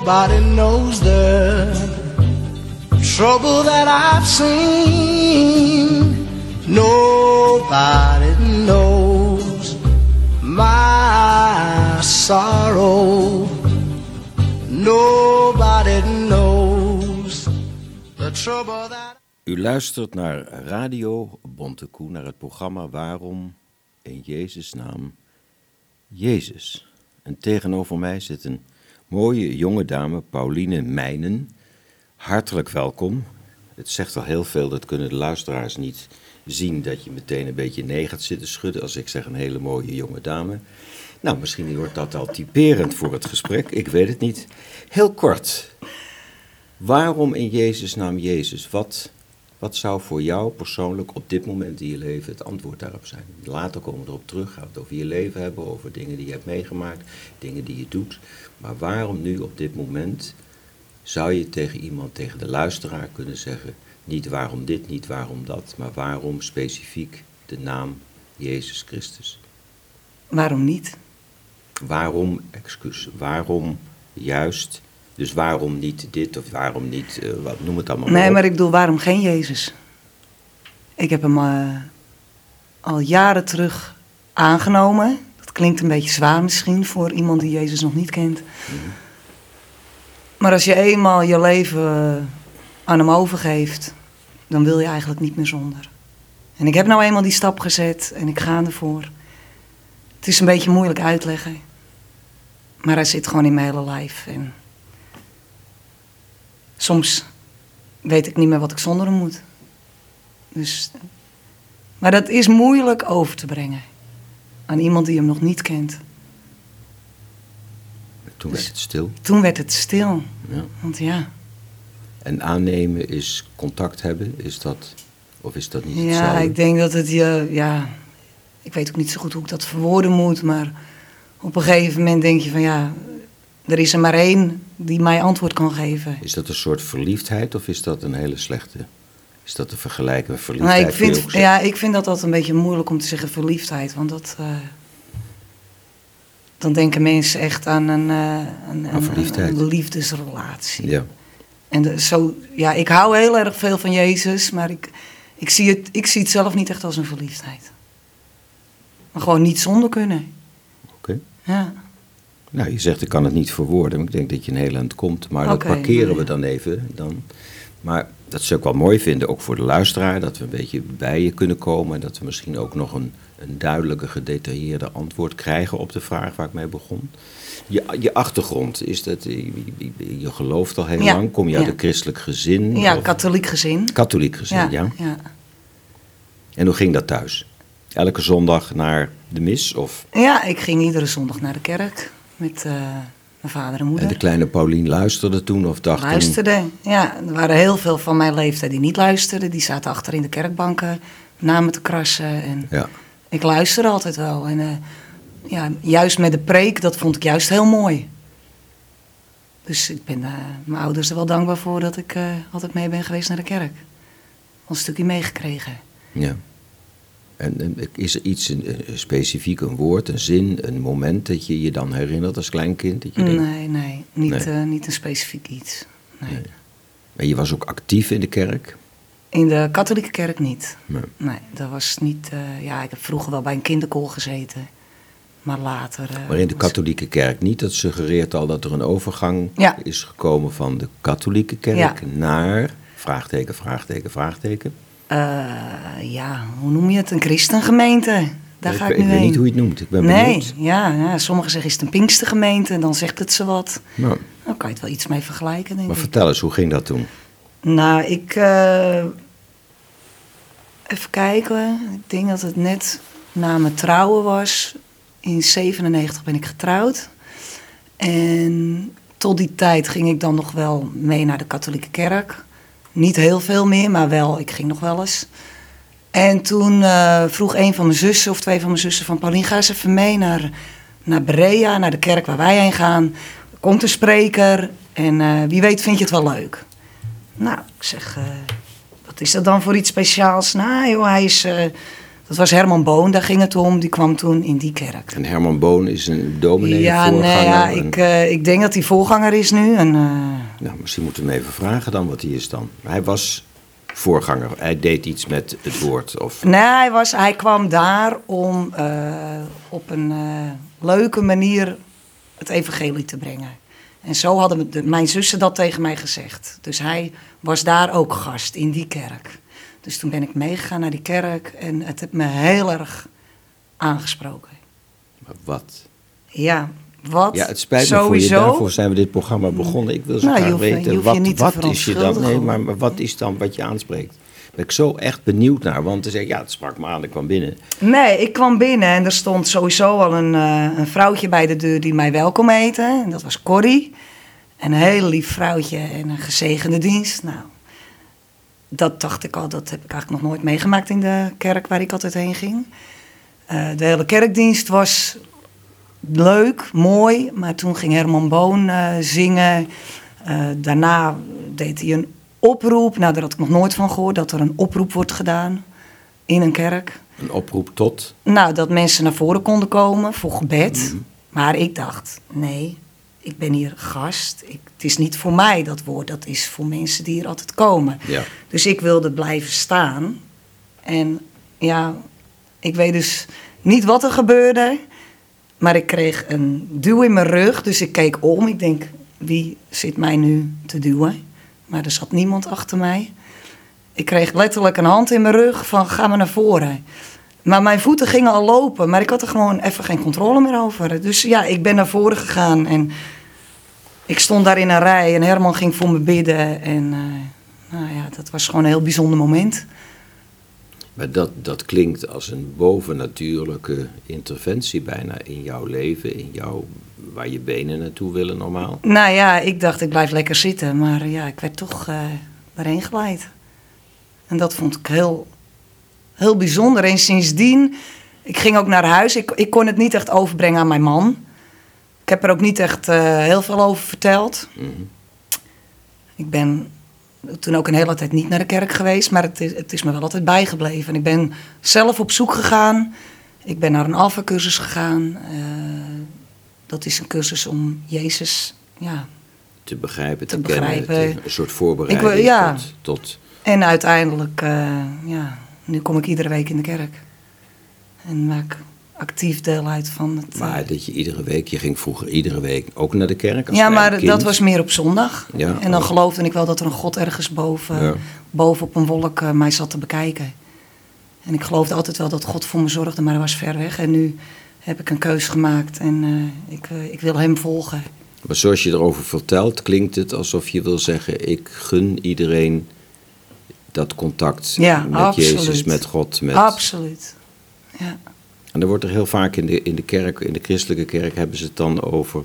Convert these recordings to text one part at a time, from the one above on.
Nobody knows the trouble that I've seen. Nobody knows my sorrow. Nobody knows the trouble that. U luistert naar Radio Bontekoe, naar het programma Waarom in Jezus' naam Jezus. En tegenover mij zit een mooie jonge dame, Pauline Mijnen. Hartelijk welkom. Het zegt al heel veel, dat kunnen de luisteraars niet zien, dat je meteen een beetje nee gaat zitten schudden als ik zeg een hele mooie jonge dame. Nou, misschien wordt dat al typerend voor het gesprek, ik weet het niet. Heel kort, waarom in Jezus' naam Jezus? Wat, wat zou voor jou persoonlijk op dit moment in je leven het antwoord daarop zijn? Later komen we erop terug, gaan we het over je leven hebben, over dingen die je hebt meegemaakt, dingen die je doet. Maar waarom nu op dit moment zou je tegen iemand, tegen de luisteraar kunnen zeggen, niet waarom dit, niet waarom dat, maar waarom specifiek de naam Jezus Christus? Waarom niet? Waarom, excuus, waarom juist, dus waarom niet dit of waarom niet, eh, wat noem het allemaal Nee, op. maar ik bedoel, waarom geen Jezus? Ik heb hem eh, al jaren terug aangenomen. Klinkt een beetje zwaar misschien voor iemand die Jezus nog niet kent. Maar als je eenmaal je leven aan hem overgeeft, dan wil je eigenlijk niet meer zonder. En ik heb nou eenmaal die stap gezet en ik ga ervoor. Het is een beetje moeilijk uitleggen. Maar hij zit gewoon in mijn hele lijf. En soms weet ik niet meer wat ik zonder hem moet. Dus, maar dat is moeilijk over te brengen aan iemand die hem nog niet kent. Toen werd het stil. Toen werd het stil. Ja. Want ja, En aannemen is contact hebben, is dat, of is dat niet ja hetzelfde? ik denk dat het je, ja, ik weet ook niet zo goed hoe ik dat verwoorden moet, maar op een gegeven moment denk je van ja, er is er maar één die mij antwoord kan geven. Is dat een soort verliefdheid of is dat een hele slechte? Is dat te vergelijken met verliefdheid? Nou, ik, vind, ja, ik vind dat altijd een beetje moeilijk om te zeggen verliefdheid. Want dat. eh, dan denken mensen echt aan een, eh, een, Aan een- verliefdheid. een liefdesrelatie. Ja. En de, zo, ja, ik hou heel erg veel van Jezus, maar ik, ik, zie het, ik zie het zelf niet echt als een verliefdheid. Maar gewoon niet zonder kunnen. Oké. Ja. Nou, je zegt ik kan het niet verwoorden, maar ik denk dat je een heel eind komt. Maar dat parkeren nou we dan even. Dan. Maar dat zou ik wel mooi vinden, ook voor de luisteraar, dat we een beetje bij je kunnen komen. En dat we misschien ook nog een, een duidelijke, gedetailleerde antwoord krijgen op de vraag waar ik mee begon. Je, je achtergrond, is dat, je, je- je gelooft al heel Ja, lang, kom je uit ja. een christelijk gezin? Ja, Of- katholiek gezin. katholiek gezin, ja. ja. ja. En hoe ging dat thuis? Elke zondag naar de mis? Of, Ja, ik ging iedere zondag naar de kerk met eh, mijn vader en moeder. en de kleine Paulien luisterde toen of dacht Luisterde. Ja, er waren heel veel van mijn leeftijd die niet luisterden. Die zaten achter in de kerkbanken namen te krassen. En Ja, ik luisterde altijd wel. En eh, ja, juist met de preek, dat vond ik juist heel mooi. Dus ik ben eh, mijn ouders er wel dankbaar voor dat ik eh, altijd mee ben geweest naar de kerk. Al een stukje meegekregen. ja. En, is er iets, een, specifiek een woord, een zin, een moment dat je je dan herinnert als kleinkind? Dat je denkt, Nee, nee, niet, Nee. eh, niet een specifiek iets. Nee. Nee. En je was ook actief in de kerk? In de katholieke kerk niet. Nee. Nee, dat was niet. eh, ja, ik heb vroeger wel bij een kinderkoor gezeten. Maar later. eh, Maar in de katholieke kerk niet. Dat suggereert al dat er een overgang Ja. is gekomen van de katholieke kerk Ja. naar... Vraagteken, vraagteken, vraagteken. Eh, ja, hoe noem je het? Een christengemeente. Daar ga ik, ik, nu weet heen. niet hoe je het noemt. Ik ben nee, benieuwd. ja, ja, sommigen zeggen is het een pinkstergemeente. En dan zegt het ze wat. Nou, Dan kan je het wel iets mee vergelijken, denk maar ik. vertel eens, hoe ging dat toen? Nou, ik. eh, even kijken. Ik denk dat het net na mijn trouwen was. In 97 ben ik getrouwd. En tot die tijd ging ik dan nog wel mee naar de katholieke kerk. Niet heel veel meer, maar wel, ik ging nog wel eens. En toen eh, vroeg een van mijn zussen, of twee van mijn zussen, van Paulien, ga eens even mee naar, naar Berea, naar de kerk waar wij heen gaan. Komt een spreker en eh, wie weet vind je het wel leuk. Nou, ik zeg, eh, wat is dat dan voor iets speciaals? Nou hij is, Dat was Herman Boon, daar ging het om. Die kwam toen in die kerk. En Herman Boon is een dominee, ja, voorganger. nee, ja, en- ik, eh, ik denk dat hij voorganger is nu. En, eh, Nou, misschien moeten we hem even vragen dan wat hij is dan. Hij was voorganger. Hij deed iets met het woord. Of, nee, hij, was, hij kwam daar om eh, op een leuke manier het evangelie te brengen. En zo hadden de, mijn zussen dat tegen mij gezegd. Dus hij was daar ook gast in die kerk. Dus toen ben ik meegegaan naar die kerk en het heeft me heel erg aangesproken. maar wat? Ja, wat Ja, het spijt me voor je. sowieso. Daarvoor zijn we dit programma begonnen. Ik wil zo Nou, je graag hoeft- weten, je wat, wat is je dan... Nee, maar, maar wat is dan wat je aanspreekt? Daar ben ik zo echt benieuwd naar. Want te zeggen, ja, het sprak me aan, ik kwam binnen. Nee, ik kwam binnen en er stond sowieso al een, eh, een vrouwtje bij de deur die mij welkom heette. En dat was Corrie. Een heel lief vrouwtje en een gezegende dienst. Nou, dat dacht ik al, dat heb ik eigenlijk nog nooit meegemaakt in de kerk waar ik altijd heen ging. Eh, de hele kerkdienst was leuk, mooi, maar toen ging Herman Boon eh, zingen. Eh, daarna deed hij een oproep. Nou, daar had ik nog nooit van gehoord, dat er een oproep wordt gedaan in een kerk. Een oproep tot. Nou, dat mensen naar voren konden komen voor gebed. Maar ik dacht, nee, ik ben hier gast. Ik, het is niet voor mij dat woord, dat is voor mensen die hier altijd komen. Ja. Dus ik wilde blijven staan. En ja, ik weet dus niet wat er gebeurde. Maar ik kreeg een duw in mijn rug. Dus ik keek om. Ik denk, wie zit mij nu te duwen? Maar er zat niemand achter mij. Ik kreeg letterlijk een hand in mijn rug van ga maar naar voren. Maar mijn voeten gingen al lopen, maar ik had er gewoon even geen controle meer over. Dus ja, ik ben naar voren gegaan en ik stond daar in een rij en Herman ging voor me bidden. En eh, nou ja, dat was gewoon een heel bijzonder moment. Maar dat, dat klinkt als een bovennatuurlijke interventie bijna in jouw leven. In jouw, waar je benen naartoe willen normaal. Nou ja, ik dacht ik blijf lekker zitten, maar ja, ik werd toch eh daarheen geleid. En dat vond ik heel, heel bijzonder. En sindsdien, ik ging ook naar huis. Ik, ik kon het niet echt overbrengen aan mijn man. Ik heb er ook niet echt eh, heel veel over verteld. Ik ben toen ook een hele tijd niet naar de kerk geweest, maar het is, het is me wel altijd bijgebleven. En ik ben zelf op zoek gegaan. Ik ben naar een alpha-cursus gegaan. Eh, dat is een cursus om Jezus, ja. Te begrijpen, te, Te kennen. begrijpen. te- een soort voorbereiding Ik wil- ja. tot, tot... En uiteindelijk, eh, ja, nu kom ik iedere week in de kerk. En maak actief deel uit van het... eh, Maar dat je iedere week, je ging vroeger iedere week ook naar de kerk als ja, maar kind. dat was meer op zondag. Ja. En dan geloofde ik wel dat er een God ergens boven, Ja. boven op een wolk eh, mij zat te bekijken. En ik geloofde altijd wel dat God voor me zorgde, maar hij was ver weg. En nu heb ik een keus gemaakt en eh, ik, eh, ik wil hem volgen. Maar zoals je erover vertelt, klinkt het alsof je wil zeggen: ik gun iedereen dat contact Ja, met absoluut. Jezus, met God. Met... Absoluut. Ja. En dan wordt er heel vaak in de, in de kerk, in de christelijke kerk, hebben ze het dan over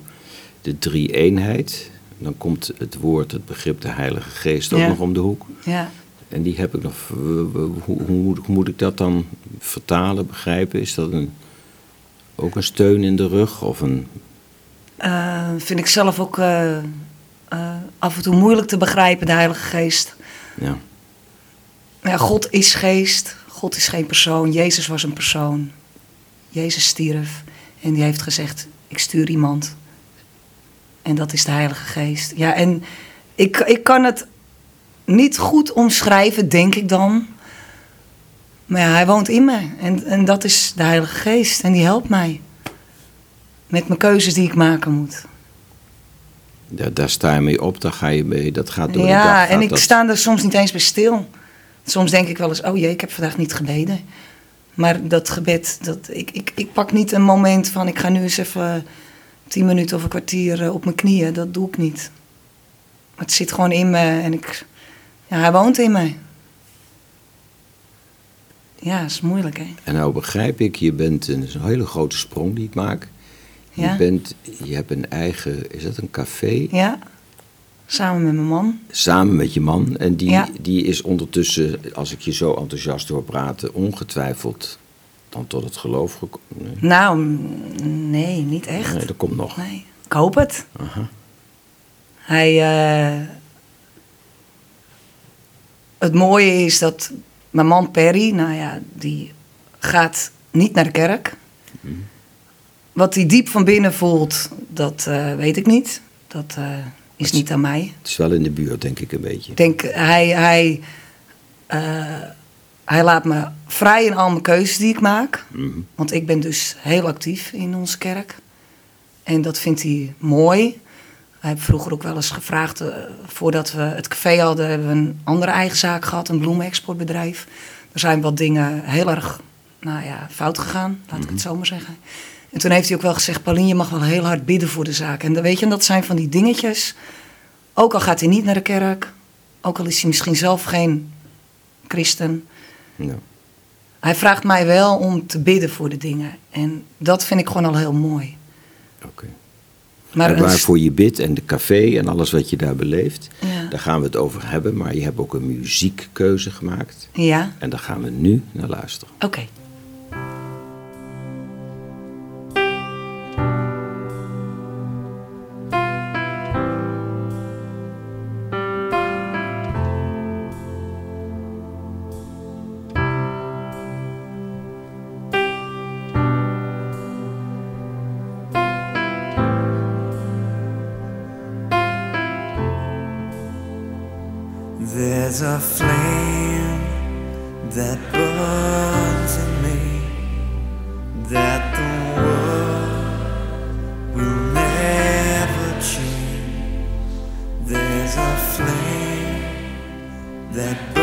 de drie-eenheid. Dan komt het woord, het begrip de Heilige Geest ook Ja. nog om de hoek. ja. En die heb ik nog. Hoe, hoe, hoe moet- hoe moet ik dat dan vertalen, begrijpen? Is dat een, ook een steun in de rug? Of een. Eh, vind ik zelf ook eh, eh, af en toe moeilijk te begrijpen, de Heilige Geest. Ja, Ja, God is geest. God is geen persoon. Jezus was een persoon. Jezus stierf. En die heeft gezegd: Ik stuur iemand. En dat is de Heilige Geest. Ja, en ik, ik kan het niet goed omschrijven, denk ik dan. Maar ja, hij woont in me. En, en dat is de Heilige Geest. En die helpt mij. Met mijn keuzes die ik maken moet. daar, daar sta je mee op, daar ga je mee. Dat gaat door de dag. Ja, en ik dat- sta er soms niet eens bij stil. Soms denk ik wel eens, oh jee, ik heb vandaag niet gebeden. Maar dat gebed, dat, ik, ik, ik pak niet een moment van, ik ga nu eens even tien minuten of een kwartier eh, op mijn knieën. Dat doe ik niet. Maar het zit gewoon in me en ik, ja, hij woont in me. Ja, is moeilijk hè. En nou begrijp ik, je bent een, dat is een hele grote sprong die ik maak. Ja. Je, bent, je hebt een eigen, is dat een café? Ja, samen met mijn man. Samen met je man. En die, Ja. die is ondertussen, als ik je zo enthousiast hoor praten, ongetwijfeld dan tot het geloof gekomen. Nee, Nou, nee, niet echt. nee, dat komt nog. Nee, ik hoop het. Aha. Hij, eh, het mooie is dat mijn man Perry, nou ja, die gaat niet naar de kerk. Wat hij diep van binnen voelt, dat eh, weet ik niet. Dat eh, is niet aan mij. Het is wel in de buurt, denk ik een beetje. Ik denk, hij, hij, eh, hij laat me vrij in al mijn keuzes die ik maak. Mhm. Want ik ben dus heel actief in onze kerk. En dat vindt hij mooi. Hij heeft vroeger ook wel eens gevraagd, eh, voordat we het café hadden, hebben we een andere eigen zaak gehad, een bloemenexportbedrijf. Er zijn wat dingen heel erg nou ja, fout gegaan, laat ik het zo maar zeggen. En toen heeft hij ook wel gezegd, Pauline, je mag wel heel hard bidden voor de zaak. En dan weet je, dat zijn van die dingetjes. Ook al gaat hij niet naar de kerk, ook al is hij misschien zelf geen christen. Ja. Hij vraagt mij wel om te bidden voor de dingen. En dat vind ik gewoon al heel mooi. Oké. Maar en een waarvoor je bidt en de café en alles wat je daar beleeft, Ja. daar gaan we het over hebben. Maar je hebt ook een muziekkeuze gemaakt. Ja, En daar gaan we nu naar luisteren. oké. There's a flame that burns in me that the world will never change. There's a flame that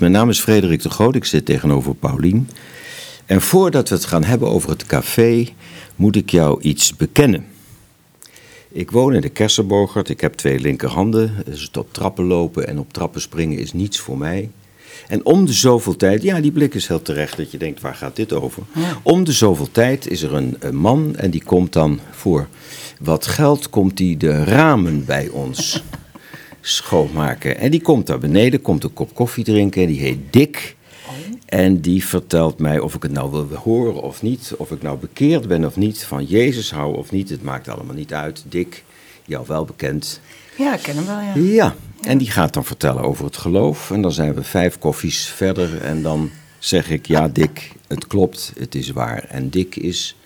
Mijn naam is Frederik de Groot. Ik zit tegenover Paulien. En voordat we het gaan hebben over het café, moet ik jou iets bekennen. Ik woon in de Kersenbogert. Ik heb twee linkerhanden. Dus het op trappen lopen en op trappen springen is niets voor mij. En om de zoveel tijd, ja, die blik is heel terecht dat je denkt, waar gaat dit over? Om de zoveel tijd is er een, een man en die komt dan voor wat geld, komt die de ramen bij ons schoonmaken. En die komt daar beneden, komt een kop koffie drinken en die heet Dick. En die vertelt mij of ik het nou wil horen of niet, of ik nou bekeerd ben of niet, van Jezus hou of niet. Het maakt allemaal niet uit. Dick, jou wel bekend. Ja, ik ken hem wel, ja. Ja, en die gaat dan vertellen over het geloof. En dan zijn we vijf koffies verder. En dan zeg ik, ja Dick, het klopt, het is waar. En Dick is,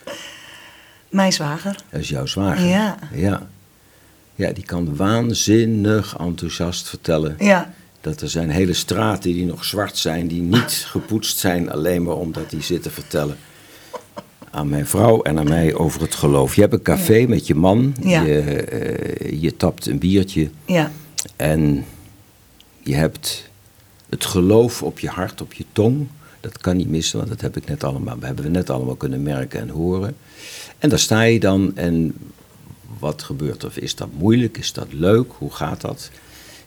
Mijn zwager. dat is jouw zwager. Ja. ja. Ja, die kan waanzinnig enthousiast vertellen. Ja, Dat er zijn hele straten die nog zwart zijn, die niet gepoetst zijn, alleen maar omdat die zitten vertellen aan mijn vrouw en aan mij over het geloof. Je hebt een café met je man, Ja. je, eh, je tapt een biertje ja, en je hebt het geloof op je hart, op je tong. Dat kan niet missen, want dat heb ik net allemaal, hebben we net allemaal kunnen merken en horen. En daar sta je dan en wat gebeurt er? Is dat moeilijk? Is dat leuk? Hoe gaat dat?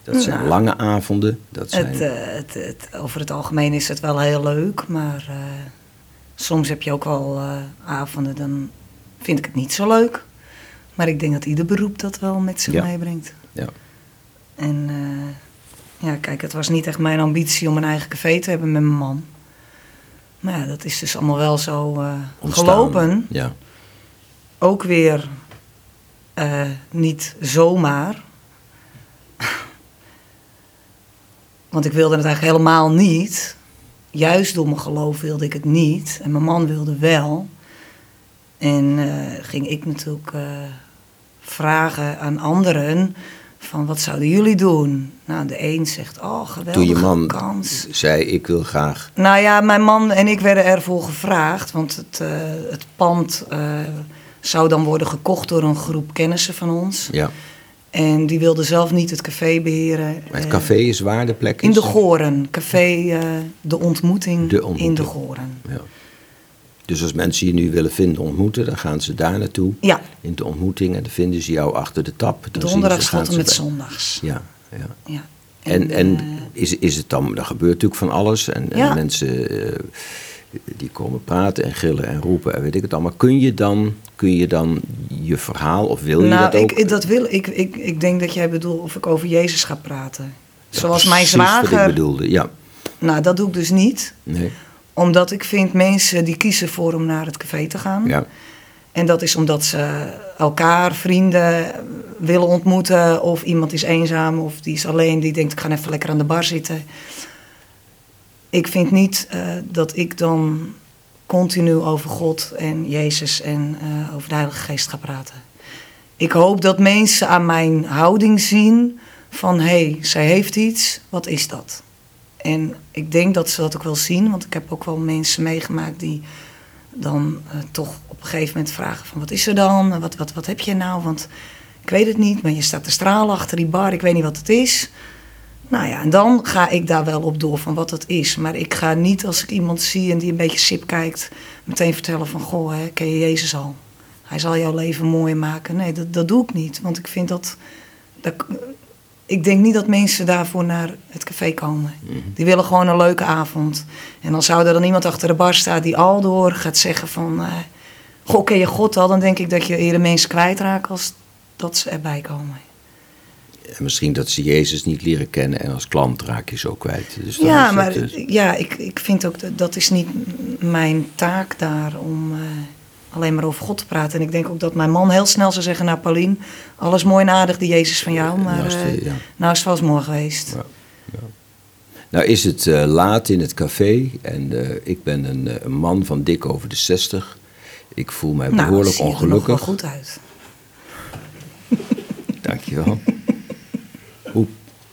Dat zijn Nou, lange avonden. Dat zijn, het, eh, het, het, over het algemeen is het wel heel leuk, maar eh, soms heb je ook wel eh, avonden, dan vind ik het niet zo leuk. Maar ik denk dat ieder beroep dat wel met zich Ja. meebrengt. ja. En ja, kijk, het was niet echt mijn ambitie om een eigen café te hebben met mijn man. Maar ja, dat is dus allemaal wel zo gelopen. Ja. Ook weer eh, niet zomaar. Want ik wilde het eigenlijk helemaal niet. Juist door mijn geloof wilde ik het niet. En mijn man wilde wel. En eh, ging ik natuurlijk eh, vragen aan anderen van wat zouden jullie doen? Nou, de een zegt, oh geweldige Toen je man kans. zei, ik wil graag... Nou ja, mijn man en ik werden ervoor gevraagd, want het, het pand zou dan worden gekocht door een groep kennissen van ons. Ja, En die wilden zelf niet het café beheren. maar het Eh, café is waar de plek is? In de Goren, café eh, De Ontmoeting, De Ontmoeting. in de Goren. Ja. Dus als mensen je nu willen vinden, ontmoeten, dan gaan ze daar naartoe. Ja, In de ontmoeting en dan vinden ze jou achter de tap. Dan donderdags tot en met bij- zondags. Ja, ja. Ja. En, en eh, is, is het dan, er gebeurt natuurlijk van alles. En, en mensen eh, die komen praten en gillen en roepen en weet ik het allemaal. Kun je dan, kun je, dan je verhaal of wil je nou, dat ook? ik, dat wil, ik, ik, ik denk dat jij bedoelt of ik over Jezus ga praten. Ja, Zoals mijn precies wat ik zwager. bedoelde, ja. Nou, dat doe ik dus niet. Nee, Omdat ik vind mensen die kiezen voor om naar het café te gaan. ja. En dat is omdat ze elkaar, vrienden willen ontmoeten. Of iemand is eenzaam of die is alleen. Die denkt ik ga even lekker aan de bar zitten. Ik vind niet eh, dat ik dan continu over God en Jezus en eh, over de Heilige Geest ga praten. Ik hoop dat mensen aan mijn houding zien van... hé, hey, zij heeft iets, wat is dat? En ik denk dat ze dat ook wel zien, want ik heb ook wel mensen meegemaakt die dan eh, toch op een gegeven moment vragen van wat is er dan? Wat, wat, wat heb je nou? Want ik weet het niet, maar je staat te stralen achter die bar, ik weet niet wat het is. Nou ja, en dan ga ik daar wel op door van wat het is. Maar ik ga niet als ik iemand zie en die een beetje sip kijkt, meteen vertellen van goh, hè, ken je Jezus al? Hij zal jouw leven mooier maken. Nee, dat, dat doe ik niet, want ik vind dat, dat ik denk niet dat mensen daarvoor naar het café komen. Die willen gewoon een leuke avond. En dan zou er dan iemand achter de bar staan die al door gaat zeggen van... eh goh, ken je God al? Dan denk ik dat je eerder mensen kwijtraakt als dat ze erbij komen. En misschien dat ze Jezus niet leren kennen en als klant raak je zo kwijt. Dus Ja, maar dus- ja, ik, ik vind ook dat dat is niet mijn taak daar om eh, alleen maar over God te praten. En ik denk ook dat mijn man heel snel zou zeggen... Nou, Paulien, alles mooi en aardig, die Jezus van jou. Maar Nou is eh ja. nou is het wel eens mooi geweest. Ja. Nou is het eh, laat in het café en eh, ik ben een, eh, een man van dik over de 60. Ik voel mij Nou, behoorlijk er wel ongelukkig. goed uit. Dankjewel.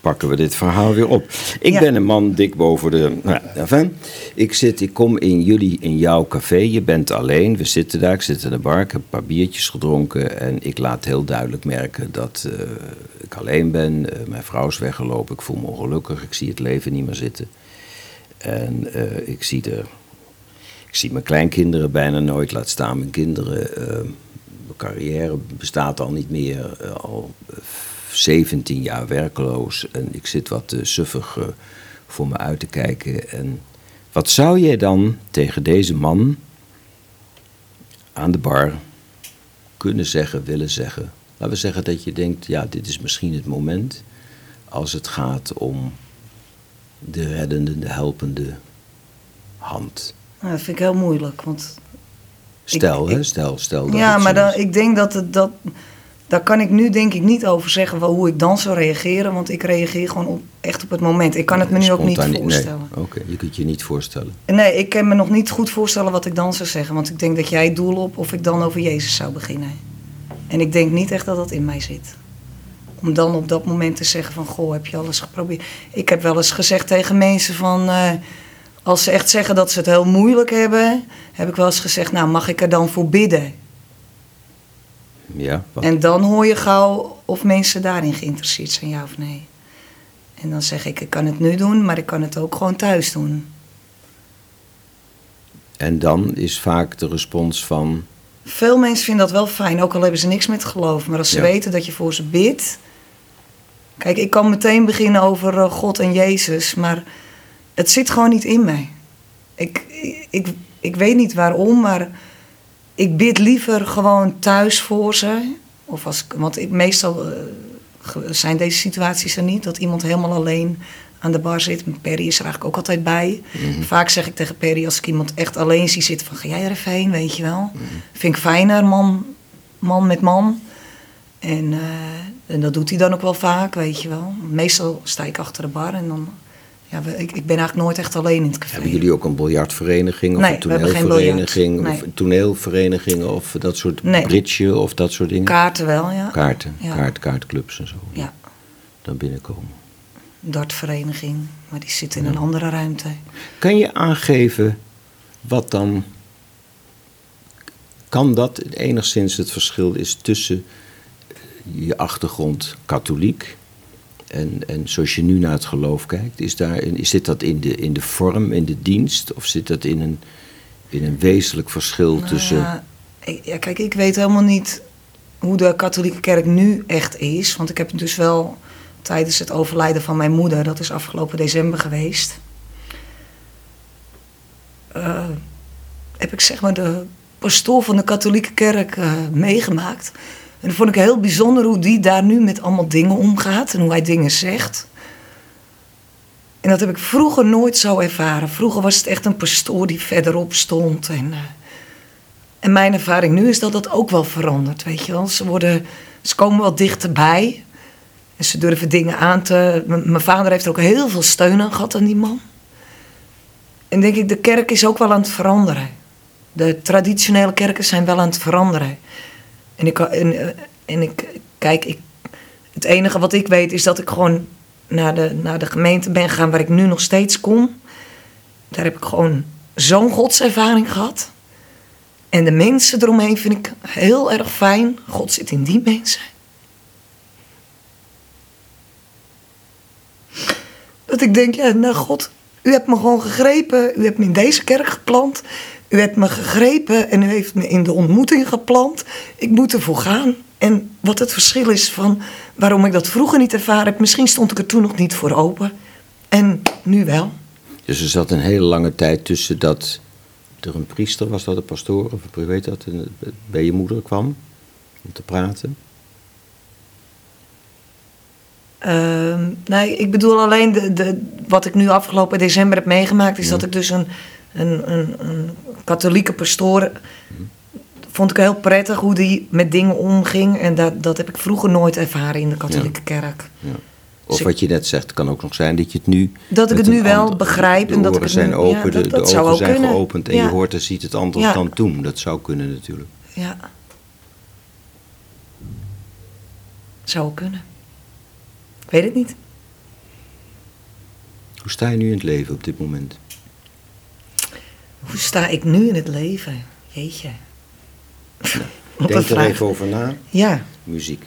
Pakken we dit verhaal weer op? Ik Ja. ben een man dik boven de... Nou, enfin, ik, zit, ik kom in jullie, in jouw café. Je bent alleen. We zitten daar. Ik zit in de bar. Ik heb een paar biertjes gedronken. En ik laat heel duidelijk merken dat eh, ik alleen ben. Eh, mijn vrouw is weggelopen. Ik voel me ongelukkig. Ik zie het leven niet meer zitten. En eh, ik zie er. Ik zie mijn kleinkinderen bijna nooit, laat staan mijn kinderen. mijn carrière bestaat al niet meer, al 17 jaar werkloos. En ik zit wat uh, suffig eh, voor me uit te kijken. En wat zou jij dan tegen deze man aan de bar kunnen zeggen, willen zeggen? Laten we zeggen dat je denkt, ja, dit is misschien het moment als het gaat om de reddende, de helpende hand. Nou, dat vind ik heel moeilijk, want Stel, Ik- hè, ik- stel, stel dat ja, maar dan, ik denk dat het dat. Daar kan ik nu denk ik niet over zeggen wel hoe ik dan zou reageren, want ik reageer gewoon op, echt op het moment. Ik kan het me nu ook niet voorstellen. Nee, oké, je kunt je niet voorstellen. Nee, ik kan me nog niet goed voorstellen wat ik dan zou zeggen. Want ik denk dat jij doel op of ik dan over Jezus zou beginnen. En ik denk niet echt dat dat in mij zit. Om dan op dat moment te zeggen van, goh, heb je alles geprobeerd? Ik heb wel eens gezegd tegen mensen van, eh, als ze echt zeggen dat ze het heel moeilijk hebben, heb ik wel eens gezegd, nou mag ik er dan voor bidden? Ja, wat? En dan hoor je gauw of mensen daarin geïnteresseerd zijn, ja of nee. En dan zeg ik, ik kan het nu doen, maar ik kan het ook gewoon thuis doen. En dan is vaak de respons van, Veel mensen vinden dat wel fijn, ook al hebben ze niks met geloof. Maar als ze Ja. weten dat je voor ze bidt. Kijk, ik kan meteen beginnen over eh, God en Jezus, maar het zit gewoon niet in mij. Ik, ik, ik weet niet waarom, maar ik bid liever gewoon thuis voor ze. Of als, want ik, meestal eh, zijn deze situaties er niet, dat iemand helemaal alleen aan de bar zit. Perry is er eigenlijk ook altijd bij. Vaak zeg ik tegen Perry als ik iemand echt alleen zie zitten van ga jij er even heen, weet je wel. Vind ik fijner, man, man met man. En, eh, en dat doet hij dan ook wel vaak, weet je wel. Meestal sta ik achter de bar en dan... Ja, we- ik, ik ben eigenlijk nooit echt alleen in het café. hebben jullie ook een biljartvereniging of Nee, een toneelvereniging of Nee. toneelverenigingen of dat soort Nee. bridge of dat soort dingen? Kaarten wel, ja. Kaarten, Ja. kaart, kaartclubs en zo. Ja, Dan binnenkomen. dartvereniging, maar die zit in een andere ruimte. Kan je aangeven wat dan. Kan dat enigszins het verschil is tussen je achtergrond katholiek en, en zoals je nu naar het geloof kijkt? Is daar, is, zit dat in de, in de vorm, in de dienst of zit dat in een, in een wezenlijk verschil Nou tussen. ja, kijk, ik weet helemaal niet hoe de katholieke kerk nu echt is. Want ik heb dus wel tijdens het overlijden van mijn moeder, dat is afgelopen december geweest. eh, heb ik zeg maar de pastoor van de katholieke kerk eh, meegemaakt. En dat vond ik heel bijzonder hoe die daar nu met allemaal dingen omgaat en hoe hij dingen zegt. En dat heb ik vroeger nooit zo ervaren. Vroeger was het echt een pastoor die verderop stond. En, eh, en mijn ervaring nu is dat dat ook wel verandert, weet je wel. Ze, worden, ze komen wat dichterbij. En ze durven dingen aan te... Mijn vader heeft er ook heel veel steun aan gehad aan die man. En denk ik, de kerk is ook wel aan het veranderen. De traditionele kerken zijn wel aan het veranderen. En ik, en, eh, en ik kijk, ik, het enige wat ik weet is dat ik gewoon naar de, naar de gemeente ben gegaan waar ik nu nog steeds kom. Daar heb ik gewoon zo'n godservaring gehad. En de mensen eromheen vind ik heel erg fijn. God zit in die mensen. Dat ik denk, ja, nou God, u hebt me gewoon gegrepen. U hebt me in deze kerk geplant. U hebt me gegrepen en u heeft me in de ontmoeting geplant. Ik moet ervoor gaan. En wat het verschil is van waarom ik dat vroeger niet ervaren heb. Misschien stond ik er toen nog niet voor open. En nu wel. Dus er zat een hele lange tijd tussen dat er een priester was, dat een pastoor, of ik weet dat, bij je moeder kwam om te praten. Ehm, nee, ik bedoel alleen de, de, wat ik nu afgelopen december heb meegemaakt, is dat ik dus een, een, een, een katholieke pastoor. Vond ik heel prettig hoe die met dingen omging. En dat, dat heb ik vroeger nooit ervaren in de katholieke kerk. Ja. Of Dus wat je net zegt, kan ook nog zijn dat je het nu. Dat ik het nu wel begrijp De en dat ik het nu- zijn open, ja, de, dat- de dat ogen zijn kunnen. geopend en Ja. je hoort en ziet het anders dan toen. Dat zou kunnen natuurlijk. Ja. Zou kunnen. Ik weet het niet. Hoe sta je nu in het leven op dit moment? Hoe sta ik nu in het leven? Jeetje. Denk er even over na. Ja. Muziek.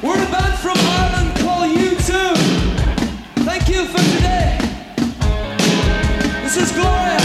We're the band from Ireland called you too. Thank you for today. This is Gloria.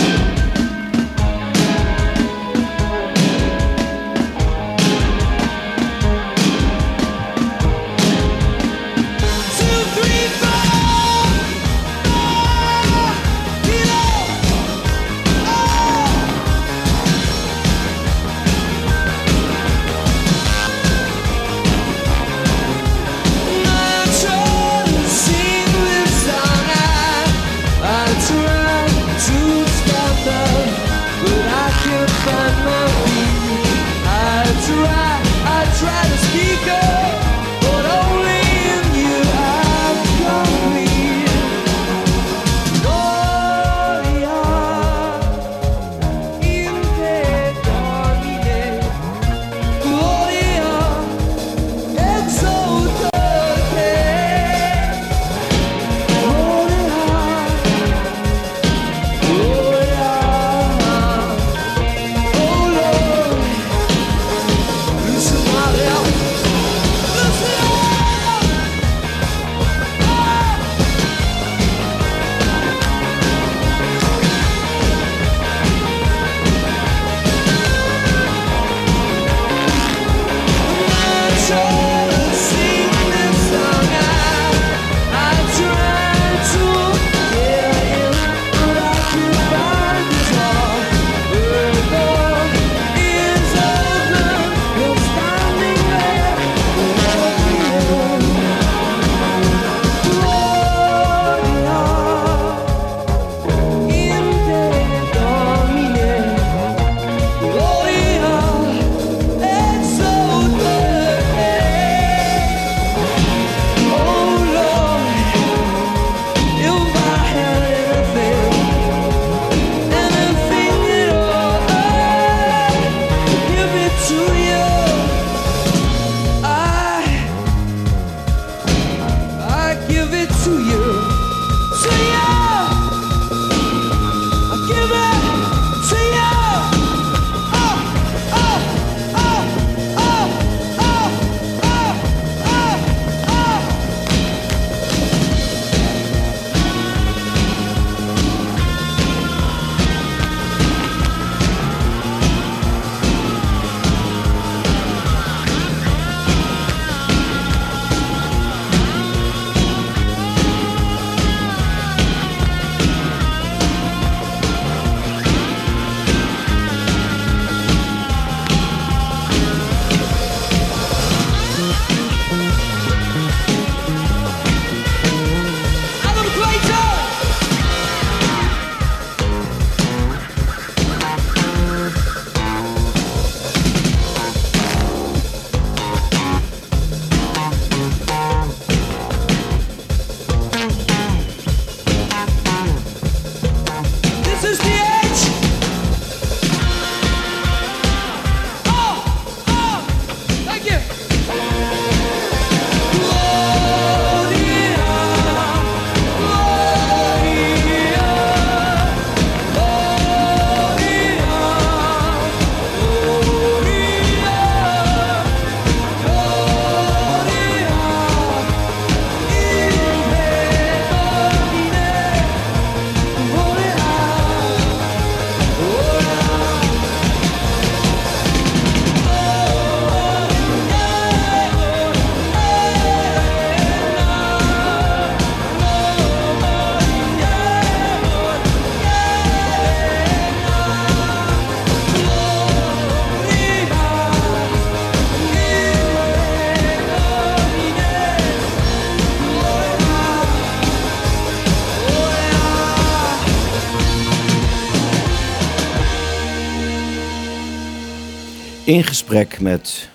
In gesprek met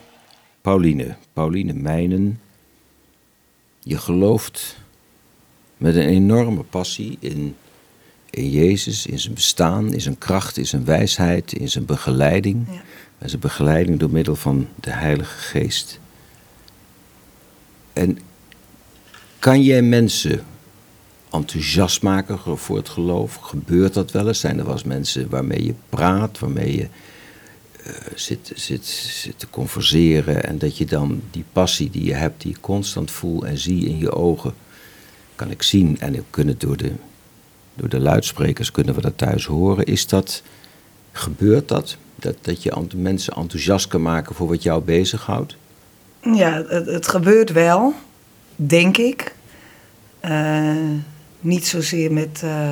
Pauline, Pauline Mijnen. Je gelooft met een enorme passie in, in Jezus, in zijn bestaan, in zijn kracht, in zijn wijsheid, in zijn begeleiding. Ja. En zijn begeleiding door middel van de Heilige Geest. En kan jij mensen enthousiast maken voor het geloof? Gebeurt dat wel eens? Zijn er wel eens mensen waarmee je praat, waarmee je zit, zit, zit te converseren en dat je dan die passie die je hebt, die je constant voelt en zie in je ogen, kan ik zien en ik kunnen door de, door de luidsprekers kunnen we dat thuis horen. Is dat, gebeurt dat? Dat, dat je mensen enthousiast kan maken voor wat jou bezighoudt? Ja, het, het gebeurt wel, denk ik. Eh, niet zozeer met eh,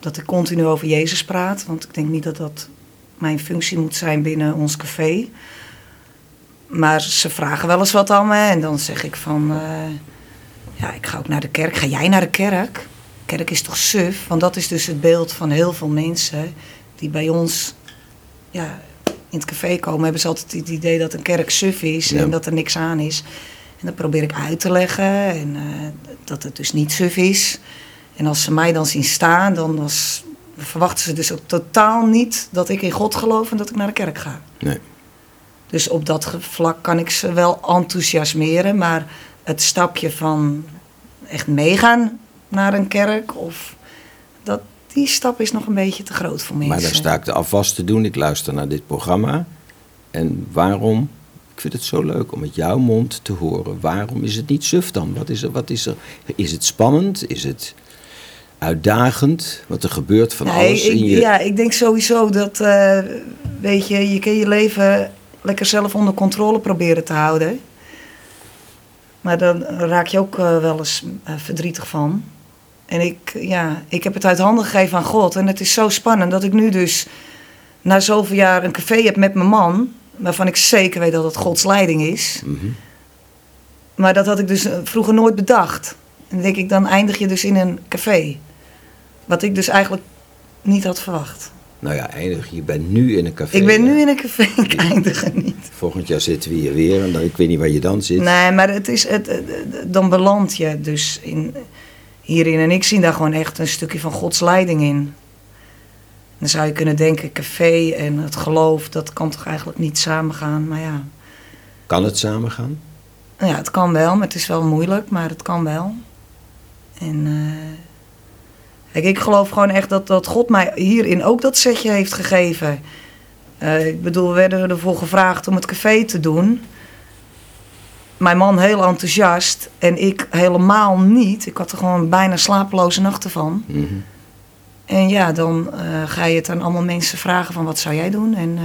dat ik continu over Jezus praat, want ik denk niet dat dat mijn functie moet zijn binnen ons café. Maar ze vragen wel eens wat aan me en dan zeg ik van, eh, ja, ik ga ook naar de kerk. Ga jij naar de kerk? Kerk is toch suf? Want dat is dus het beeld van heel veel mensen die bij ons ja, in het café komen, hebben ze altijd het idee dat een kerk suf is Ja. en dat er niks aan is. En dat probeer ik uit te leggen en eh, dat het dus niet suf is. En als ze mij dan zien staan, dan was, verwachten ze dus ook totaal niet dat ik in God geloof en dat ik naar de kerk ga. Nee. Dus op dat vlak kan ik ze wel enthousiasmeren, maar het stapje van echt meegaan naar een kerk, of dat, die stap is nog een beetje te groot voor mensen. Maar daar sta ik de afwas te doen. Ik luister naar dit programma. En waarom? Ik vind het zo leuk om uit jouw mond te horen. Waarom is het niet suf dan? Wat is er? Wat is, er? is het spannend? Is het uitdagend? Want er gebeurt van Nee, alles ik, in je... Ja, ik denk sowieso dat, eh, weet je, je kan je leven lekker zelf onder controle proberen te houden. Maar dan raak je ook eh, wel eens eh, verdrietig van. En ik, ja, ik heb het uit handen gegeven aan God. En het is zo spannend dat ik nu dus na zoveel jaar een café heb met mijn man. Waarvan ik zeker weet dat het Gods leiding is. Mhm. Maar dat had ik dus vroeger nooit bedacht. En dan denk ik, dan eindig je dus in een café. Wat ik dus eigenlijk niet had verwacht. Nou ja, eindig, je bent nu in een café. Ik ben nu in een café, ik eindig er niet. Volgend jaar zitten we hier weer en dan, ik weet niet waar je dan zit. Nee, maar het is, het, dan beland je dus in, hierin. En ik zie daar gewoon echt een stukje van Gods leiding in. Dan zou je kunnen denken, café en het geloof, dat kan toch eigenlijk niet samengaan. Maar ja, Kan het samen gaan? Nou ja het kan wel, maar het is wel moeilijk, maar het kan wel. En eh, kijk, ik geloof gewoon echt dat, dat God mij hierin ook dat setje heeft gegeven. Eh, ik bedoel, we werden ervoor gevraagd om het café te doen. Mijn man heel enthousiast en ik helemaal niet. Ik had er gewoon bijna slapeloze nachten van. Mhm. En ja, dan eh, ga je het aan allemaal mensen vragen van wat zou jij doen? En eh,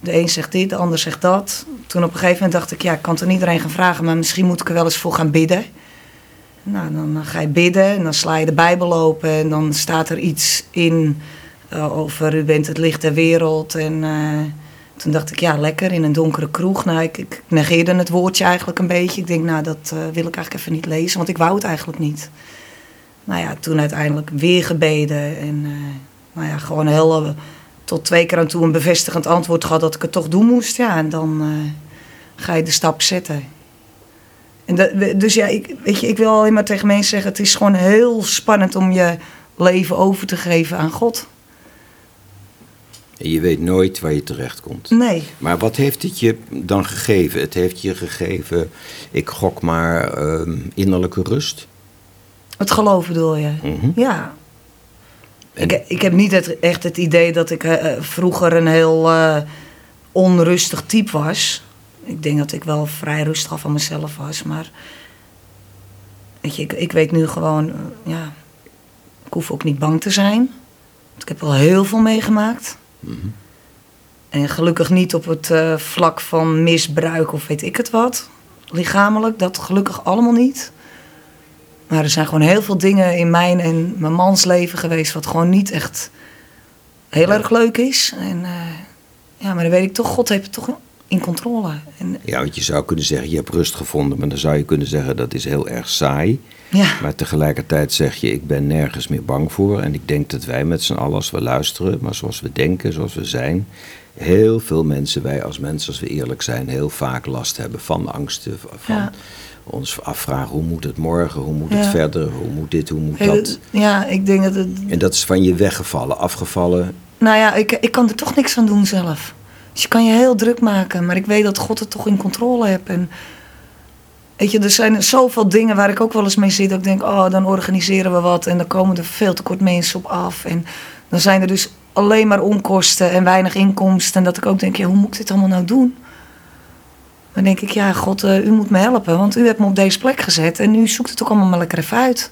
de een zegt dit, de ander zegt dat. Toen op een gegeven moment dacht ik, ja, ik kan het aan iedereen gaan vragen, maar misschien moet ik er wel eens voor gaan bidden. Nou, dan ga je bidden en dan sla je de Bijbel open en dan staat er iets in eh, over u bent het licht der wereld. En eh, toen dacht ik, ja, lekker in een donkere kroeg. Nou, ik, ik negeerde het woordje eigenlijk een beetje. Ik denk, nou, dat eh, wil ik eigenlijk even niet lezen, want ik wou het eigenlijk niet. Nou ja, toen uiteindelijk weer gebeden. En eh, nou ja, gewoon heel, eh, tot twee keer aan toe een bevestigend antwoord gehad dat ik het toch doen moest. Ja, en dan eh, ga je de stap zetten. En dat, dus ja, ik, weet je, ik wil alleen maar tegen mensen zeggen: het is gewoon heel spannend om je leven over te geven aan God. En je weet nooit waar je terecht komt. Nee. Maar wat heeft het je dan gegeven? Het heeft je gegeven, ik gok maar, ehm, innerlijke rust. Het geloof bedoel je? Mhm. Ja. En- Ik, ik heb niet het, echt het idee dat ik eh, eh, vroeger een heel eh, onrustig type was. Ik denk dat ik wel vrij rustig van mezelf was. Maar weet je, ik, ik weet nu gewoon, eh, ja, ik hoef ook niet bang te zijn. Want ik heb wel heel veel meegemaakt. Mhm. En gelukkig niet op het eh, vlak van misbruik of weet ik het wat. Lichamelijk, dat gelukkig allemaal niet. Maar er zijn gewoon heel veel dingen in mijn en mijn mans leven geweest... wat gewoon niet echt heel erg leuk is. En, eh, ja, maar dan weet ik toch, God heeft het toch in controle. En, Ja, want je zou kunnen zeggen, je hebt rust gevonden, maar dan zou je kunnen zeggen dat is heel erg saai. ja, Maar tegelijkertijd zeg je, ik ben nergens meer bang voor. En ik denk dat wij met z'n allen, als we luisteren, maar zoals we denken, zoals we zijn, heel veel mensen, wij als mensen, als we eerlijk zijn, heel vaak last hebben van angsten. Van Ja. ons afvragen, hoe moet het morgen, hoe moet het verder, hoe moet dit, hoe moet dat. ja, ik denk dat het... En dat is van je weggevallen, afgevallen. Nou ja, ik, ik kan er toch niks aan doen zelf. Dus je kan je heel druk maken, maar ik weet dat God het toch in controle heeft. En weet je, er zijn zoveel dingen waar ik ook wel eens mee zit. Dat ik denk, oh, dan organiseren we wat en dan komen er veel te kort mensen op af. En dan zijn er dus alleen maar onkosten en weinig inkomsten. En dat ik ook denk, ja, hoe moet ik dit allemaal nou doen? Dan denk ik, ja, God, eh, u moet me helpen, want u hebt me op deze plek gezet en u zoekt het ook allemaal maar lekker even uit.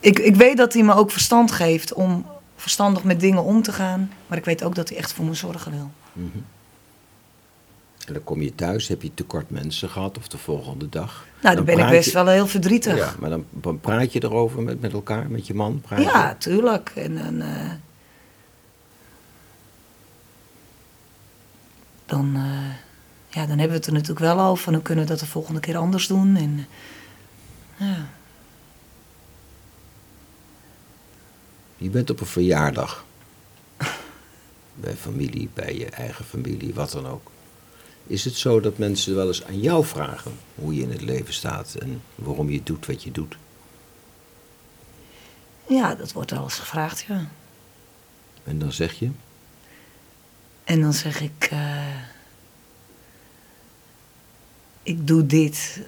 Ik, ik weet dat hij me ook verstand geeft om verstandig met dingen om te gaan, maar ik weet ook dat hij echt voor me zorgen wil. En dan kom je thuis, heb je tekort mensen gehad of de volgende dag. Nou, dan ben ik best je- wel heel verdrietig. Ja, maar dan, dan praat je erover met, met elkaar, met je man? Praat Ja, je? tuurlijk. En, dan, eh, dan, eh, ja, dan hebben we het er natuurlijk wel over. Van hoe kunnen we dat de volgende keer anders doen. En, eh, ja. Je bent op een verjaardag. Bij familie, bij je eigen familie, wat dan ook. Is het zo dat mensen wel eens aan jou vragen hoe je in het leven staat en waarom je doet wat je doet? ja, dat wordt wel eens gevraagd, ja. En dan zeg je, En dan zeg ik... eh, ik doe dit...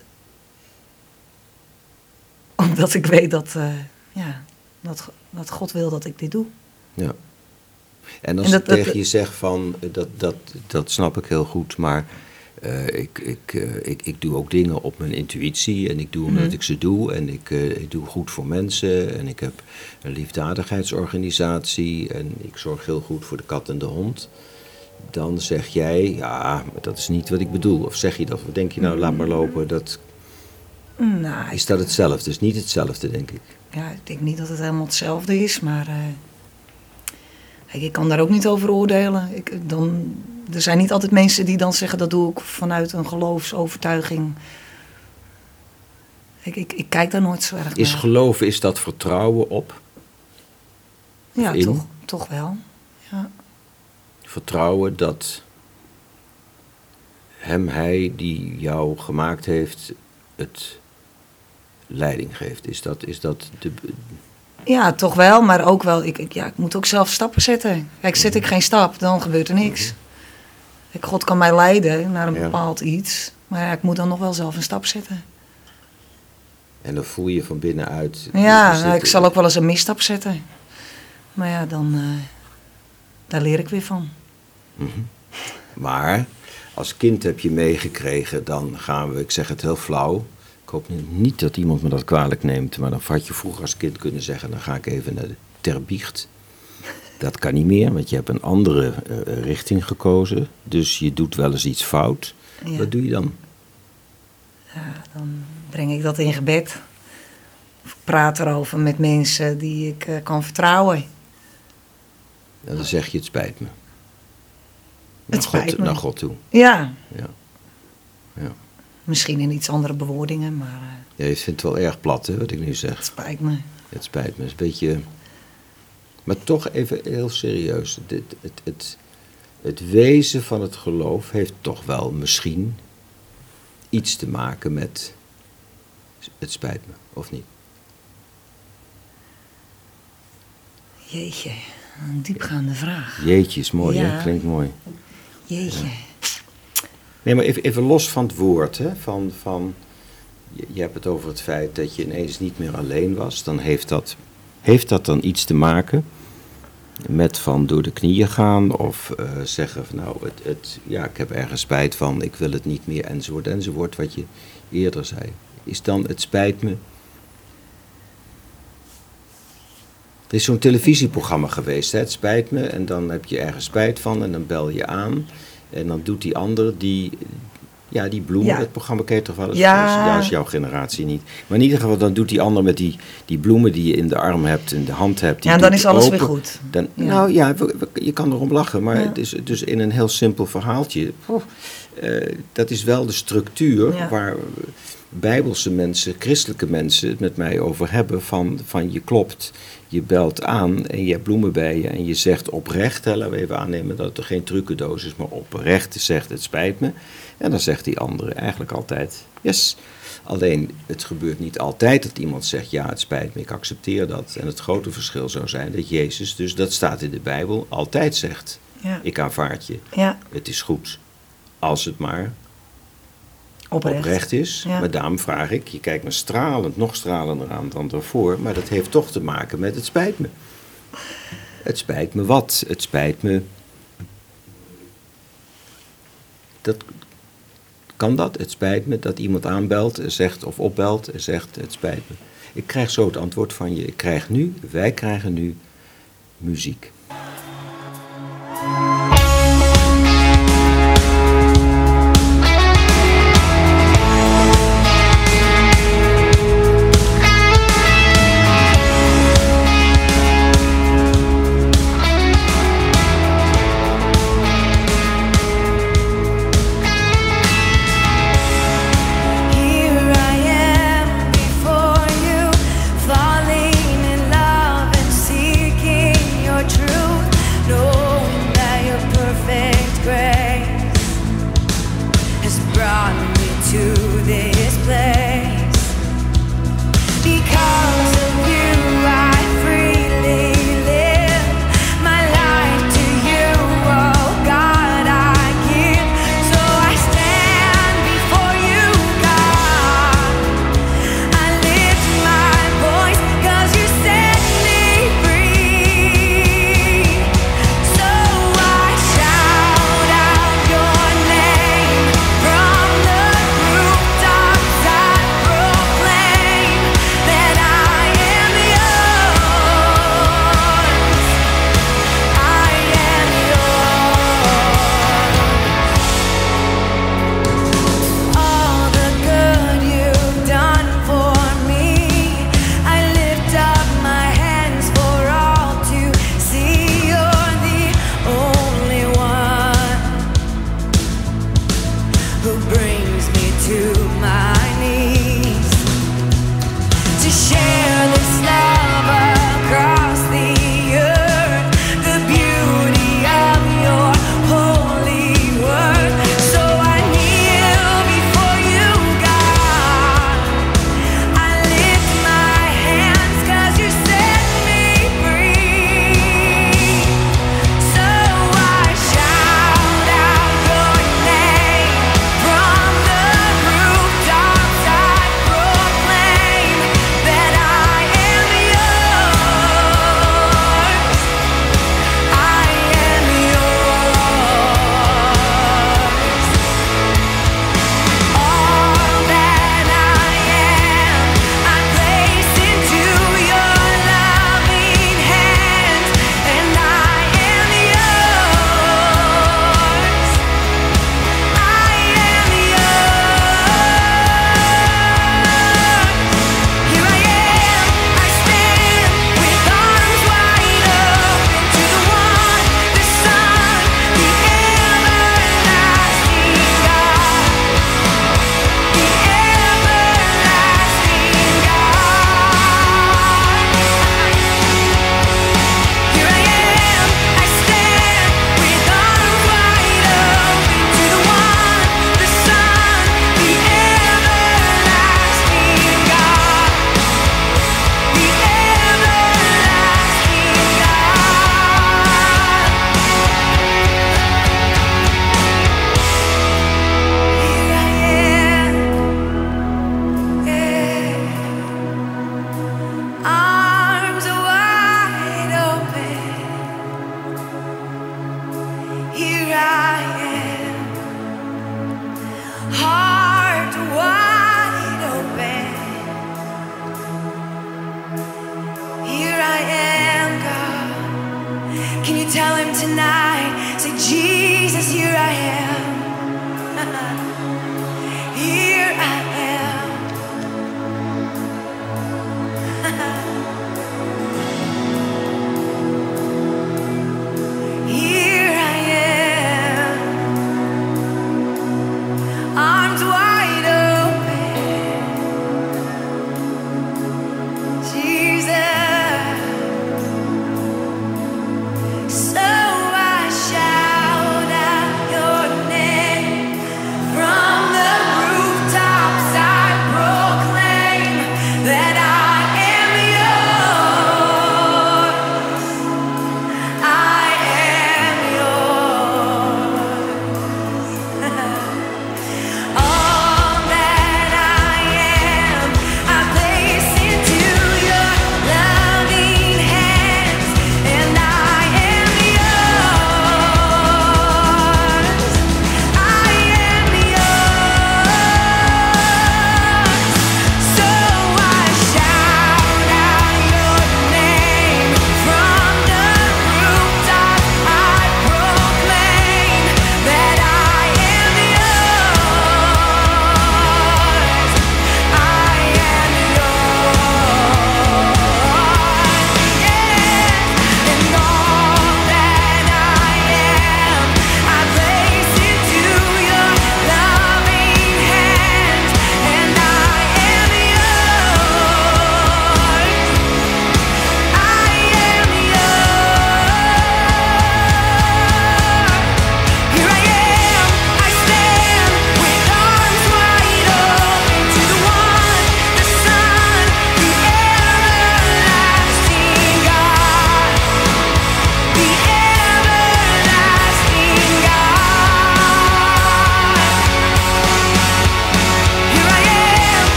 Omdat ik weet dat, eh, ja, dat, dat God wil dat ik dit doe. ja. En als En ik dat- dat- tegen je zeg van, eh, dat, dat, dat snap ik heel goed, maar eh, ik, ik, eh, ik, ik doe ook dingen op mijn intuïtie en ik doe omdat Mhm. ik ze doe en ik, ik doe goed voor mensen en ik heb een liefdadigheidsorganisatie en ik zorg heel goed voor de kat en de hond. Dan zeg jij, ja, dat is niet wat ik bedoel. Of zeg je dat, of denk je nou, laat maar lopen, dat, Nou, ik- is dat hetzelfde? is niet hetzelfde, denk ik. Ja, ik denk niet dat het helemaal hetzelfde is, maar kijk, ik kan daar ook niet over oordelen. Ik, dan, er zijn niet altijd mensen die dan zeggen dat doe ik vanuit een geloofsovertuiging. Ik, ik, ik kijk daar nooit zo erg Is naar. geloven, is dat vertrouwen op? Ja, in? toch, toch wel. Ja. vertrouwen dat hem, hij die jou gemaakt heeft, het leiding geeft. Is dat, is dat de. Ja, toch wel, maar ook wel. Ik, ik, ja, ik moet ook zelf stappen zetten. Kijk, zet ik geen stap, dan gebeurt er niks. Kijk, God kan mij leiden naar een Ja. bepaald iets, maar ja, ik moet dan nog wel zelf een stap zetten. En dan voel je van binnenuit. Ja, nou, ik zal ook wel eens een misstap zetten. Maar ja, dan, eh, daar leer ik weer van. Maar als kind heb je meegekregen, dan gaan we, ik zeg het heel flauw. Ik hoop niet- dat iemand me dat kwalijk neemt, maar dan had je vroeger als kind kunnen zeggen: dan ga ik even naar de terbiecht. Dat kan niet meer, want je hebt een andere eh, richting gekozen. Dus je doet wel eens iets fout. Ja. Wat doe je dan? Ja, dan breng ik dat in gebed. Of ik praat erover met mensen die ik eh, kan vertrouwen. En dan zeg je: het spijt me. Het Naar spijt God, me. Naar God toe. Ja. Ja. Misschien in iets andere bewoordingen, maar eh, ja, je vindt het wel erg plat, hè, wat ik nu het zeg. spijt me. Het spijt me. Het is een beetje. Maar toch even heel serieus. Het, het, het, het wezen van het geloof heeft toch wel misschien iets te maken met. Het spijt me, of niet? Jeetje, een diepgaande vraag. Jeetje is mooi, Ja. hè? Klinkt mooi. Jeetje. Nee, maar even, los van het woord, hè? Van, van, je, je hebt het over het feit dat je ineens niet meer alleen was. Dan heeft dat, heeft dat dan iets te maken met van door de knieën gaan of eh, zeggen van nou, het, het, ja, ik heb ergens spijt van, ik wil het niet meer, enzovoort, enzovoort, wat je eerder zei. Is dan het spijt me? Er is zo'n televisieprogramma geweest, hè? het spijt me, en dan heb je ergens spijt van en dan bel je aan. En dan doet die ander die, ja, die bloemen, Ja. dat programma ken je toch wel eens? Ja. Is jouw generatie niet. Maar in ieder geval, dan doet die ander met die, die bloemen die je in de arm hebt, in de hand hebt. die Ja, en dan is alles open. weer goed. Dan, Ja. Nou ja, je kan erom lachen, maar het is dus in een heel simpel verhaaltje. eh, dat is wel de structuur waar bijbelse mensen, christelijke mensen het met mij over hebben. Van, van je klopt, je belt aan en je hebt bloemen bij je en je zegt oprecht, hè, laten we even aannemen dat het er geen trucendoos is, maar oprecht zegt het spijt me. En dan zegt die andere eigenlijk altijd yes. Alleen het gebeurt niet altijd dat iemand zegt ja het spijt me, ik accepteer dat. En het grote verschil zou zijn dat Jezus, dus dat staat in de Bijbel, altijd zegt Ja, ik aanvaard je, ja het is goed. Als het maar oprecht. oprecht is. Ja. Maar daarom vraag ik, je kijkt me stralend, nog stralender aan dan daarvoor. Maar dat heeft toch te maken met het spijt me. Het spijt me wat? Het spijt me. Dat kan dat? Het spijt me dat iemand aanbelt, en zegt of opbelt en zegt het spijt me. Ik krijg zo het antwoord van je. Ik krijg nu, wij krijgen nu muziek.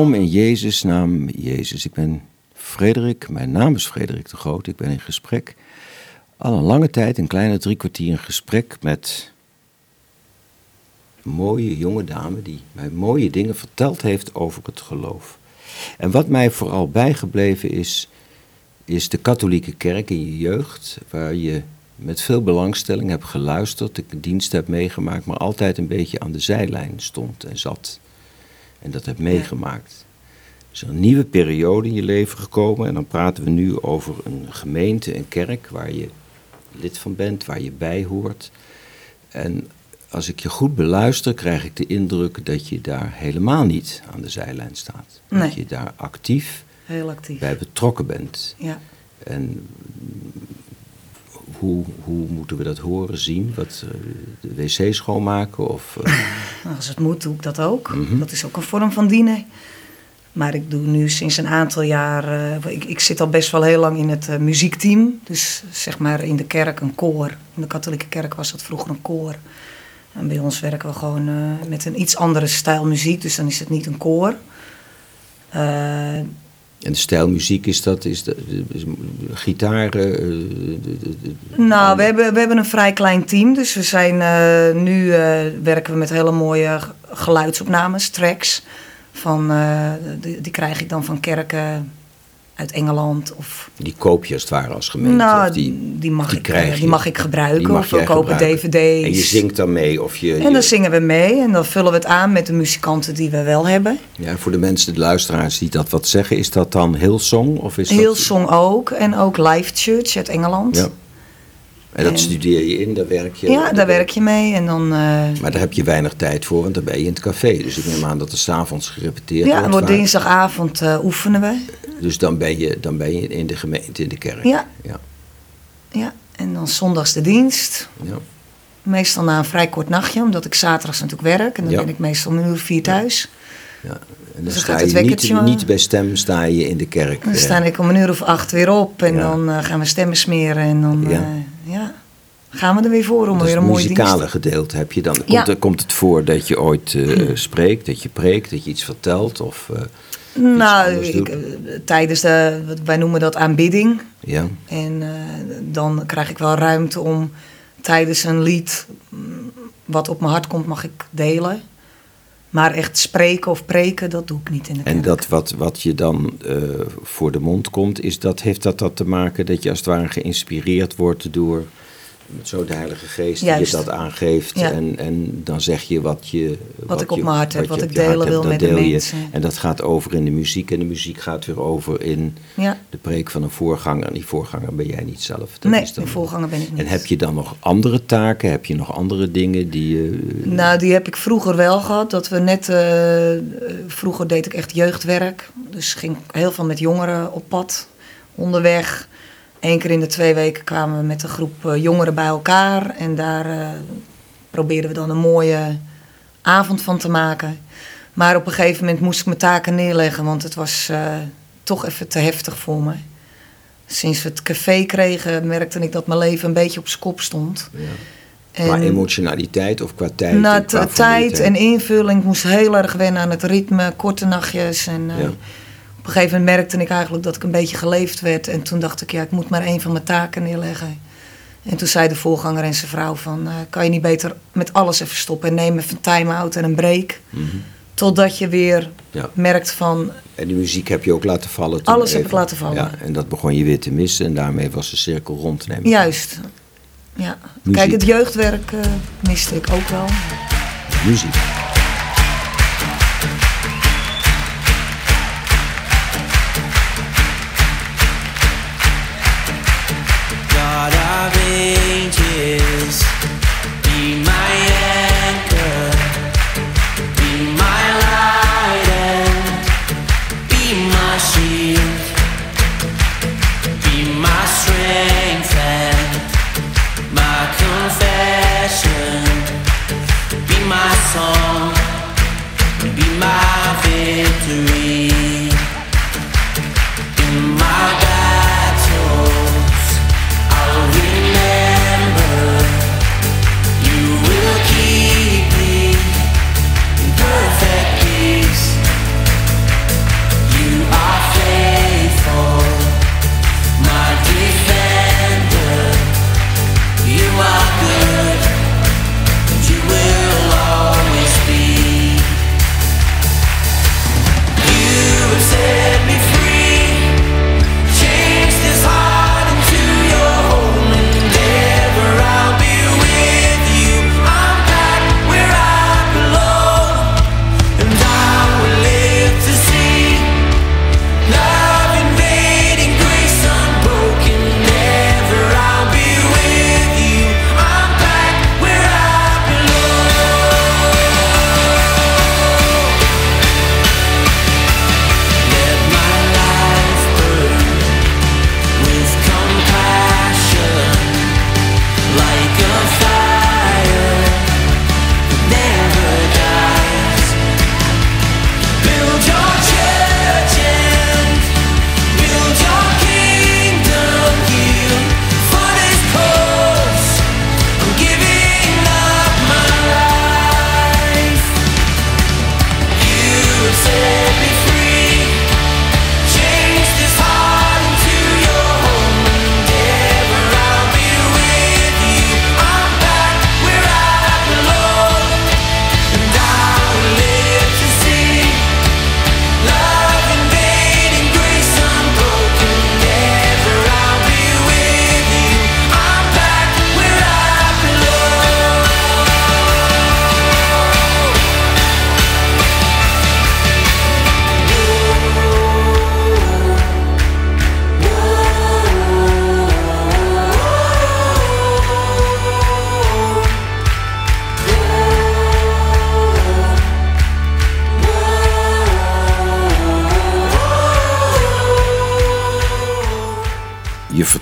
In Jezus naam Jezus? Ik ben Frederik, mijn naam is Frederik de Groot. Ik ben in gesprek, al een lange tijd, een kleine drie kwartier in gesprek met een mooie jonge dame die mij mooie dingen verteld heeft over het geloof. En wat mij vooral bijgebleven is, is de katholieke kerk in je jeugd, waar je met veel belangstelling hebt geluisterd, de dienst hebt meegemaakt, maar altijd een beetje aan de zijlijn stond en zat. En dat hebt meegemaakt. Er is een nieuwe periode in je leven gekomen en dan praten we nu over een gemeente, een kerk waar je lid van bent, waar je bij hoort. En als ik je goed beluister, krijg ik de indruk dat je daar helemaal niet aan de zijlijn staat. Dat Nee. je daar actief Heel actief. bij betrokken bent. Ja. En hoe, hoe moeten we dat horen, zien? Wat, eh, de wc schoonmaken? Of, eh, Nou, als het moet, doe ik dat ook. Mhm. Dat is ook een vorm van dienen. Maar ik doe nu sinds een aantal jaar. eh, ik, ik zit al best wel heel lang in het muziekteam. Dus zeg maar in de kerk een koor. In de katholieke kerk was dat vroeger een koor. En bij ons werken we gewoon met een iets andere stijl muziek. Dus dan is het niet een koor. En de stijl muziek is dat? Is dat is gitaar? eh, Nou, we hebben, we hebben een vrij klein team. Dus we zijn eh, nu eh, werken we met hele mooie geluidsopnames, tracks. Van, die krijg ik dan van kerken uit Engeland. Of, Die koop je als het ware als gemeente? nou, of die, die, mag ik, krijg eh, je? die mag ik gebruiken. Mag of we kopen dvd's. En je zingt dan mee? Of je, En je- dan zingen we mee en dan vullen we het aan met de muzikanten die we wel hebben. ja, voor de mensen, de luisteraars die dat wat zeggen, is dat dan Hillsong? Of is Heel dat, song ook. En ook Live Church uit Engeland. Ja. En dat En- studeer je in, daar werk je Ja, daar werk je mee. En dan, eh, Maar daar heb je weinig tijd voor, want dan ben je in het café. Dus ik neem aan dat er s'avonds gerepeteerd ja, wordt. en wordt dinsdagavond eh, oefenen we. Dus dan ben, je, dan ben je in de gemeente, in de kerk. Ja. ja. Ja, en dan zondags de dienst. ja. Meestal na een vrij kort nachtje, omdat ik zaterdags natuurlijk werk. En dan Ja. ben ik meestal om een uur vier thuis. ja. En dan Dus sta je niet, niet bij stem, sta je in de kerk. Dan eh. sta ik om een uur of acht weer op. En Ja. dan gaan we stemmen smeren. En dan Ja. ja. ja, gaan we er weer voor om weer het een mooie muzikale dienst. gedeelte heb je dan. Komt, Ja. er, komt het voor dat je ooit eh, spreekt, dat je preekt, dat je iets vertelt? Of, eh, Nou, ik, eh, tijdens de, wij noemen dat aanbidding. ja. En dan krijg ik wel ruimte om tijdens een lied, mm, wat op mijn hart komt, mag ik delen. Maar echt spreken of preken, dat doe ik niet in de kerk. En dat wat, wat je dan voor de mond komt, is dat, heeft dat, dat te maken dat je als het ware geïnspireerd wordt door zo de Heilige Geest Juist. die je dat aangeeft. Ja. En, en dan zeg je wat je. Wat, ik op je- mijn hart heb, wat je ik je delen wil met de deel je. mensen. En dat gaat over in de muziek. En de muziek gaat weer over in Ja. de preek van een voorganger. En die voorganger ben jij niet zelf. Dat Nee, is dan- de voorganger ben ik niet. En heb je dan nog andere taken? Heb je nog andere dingen die je. Nou, die heb ik vroeger wel gehad. Dat we net, eh, vroeger deed ik echt jeugdwerk. Dus ging heel veel met jongeren op pad, onderweg. Eén keer in de twee weken kwamen we met een groep eh, jongeren bij elkaar. En daar eh, probeerden we dan een mooie avond van te maken. Maar op een gegeven moment moest ik mijn taken neerleggen, want het was eh, toch even te heftig voor me. Sinds we het café kregen, merkte ik dat mijn leven een beetje op zijn kop stond. Qua En- emotionaliteit of qua tijd? na qua t- tijd en invulling ik moest heel erg wennen aan het ritme, korte nachtjes. En, Ja. Op een gegeven moment merkte ik eigenlijk dat ik een beetje geleefd werd. En toen dacht ik, ja, ik moet maar één van mijn taken neerleggen. En toen zei de voorganger en zijn vrouw van, eh, kan je niet beter met alles even stoppen en neem even een time-out en een break. Mhm. Totdat je weer Ja. merkt van, En die muziek heb je ook laten vallen? toen Alles heb ik laten vallen. Ja, en dat begon je weer te missen en daarmee was de cirkel rond. Juist. Ja. Muziek. Kijk, het jeugdwerk eh, miste ik ook wel. Muziek.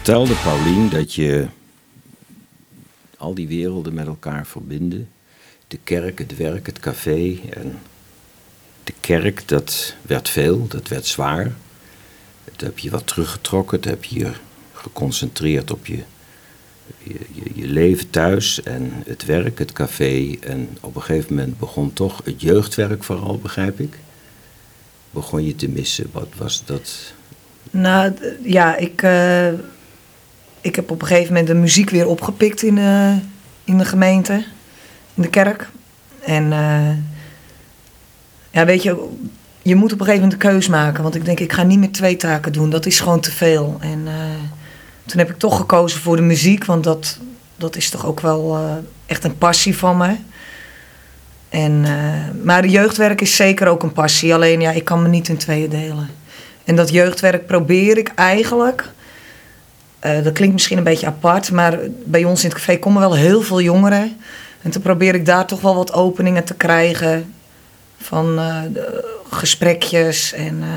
Vertelde, Paulien, dat je al die werelden met elkaar verbinden. De kerk, het werk, het café. En de kerk, dat werd veel, dat werd zwaar. Dat heb je wat teruggetrokken, dat heb je geconcentreerd op je, je, je, leven thuis en het werk, het café. En op een gegeven moment begon toch het jeugdwerk vooral, begrijp ik. Begon je te missen. Wat was dat? Nou, ja, ik, eh, ik heb op een gegeven moment de muziek weer opgepikt in, eh, in de gemeente, in de kerk. En eh, ja, weet je, je moet op een gegeven moment een keus maken. Want ik denk, ik ga niet meer twee taken doen. Dat is gewoon te veel. En eh, toen heb ik toch gekozen voor de muziek, want dat, dat is toch ook wel echt een passie van me. En, maar de jeugdwerk is zeker ook een passie. Alleen ja, ik kan me niet in tweeën delen. En dat jeugdwerk probeer ik eigenlijk. Eh, dat klinkt misschien een beetje apart, maar bij ons in het café komen wel heel veel jongeren. En toen probeer ik daar toch wel wat openingen te krijgen. Van eh, gesprekjes en. eh,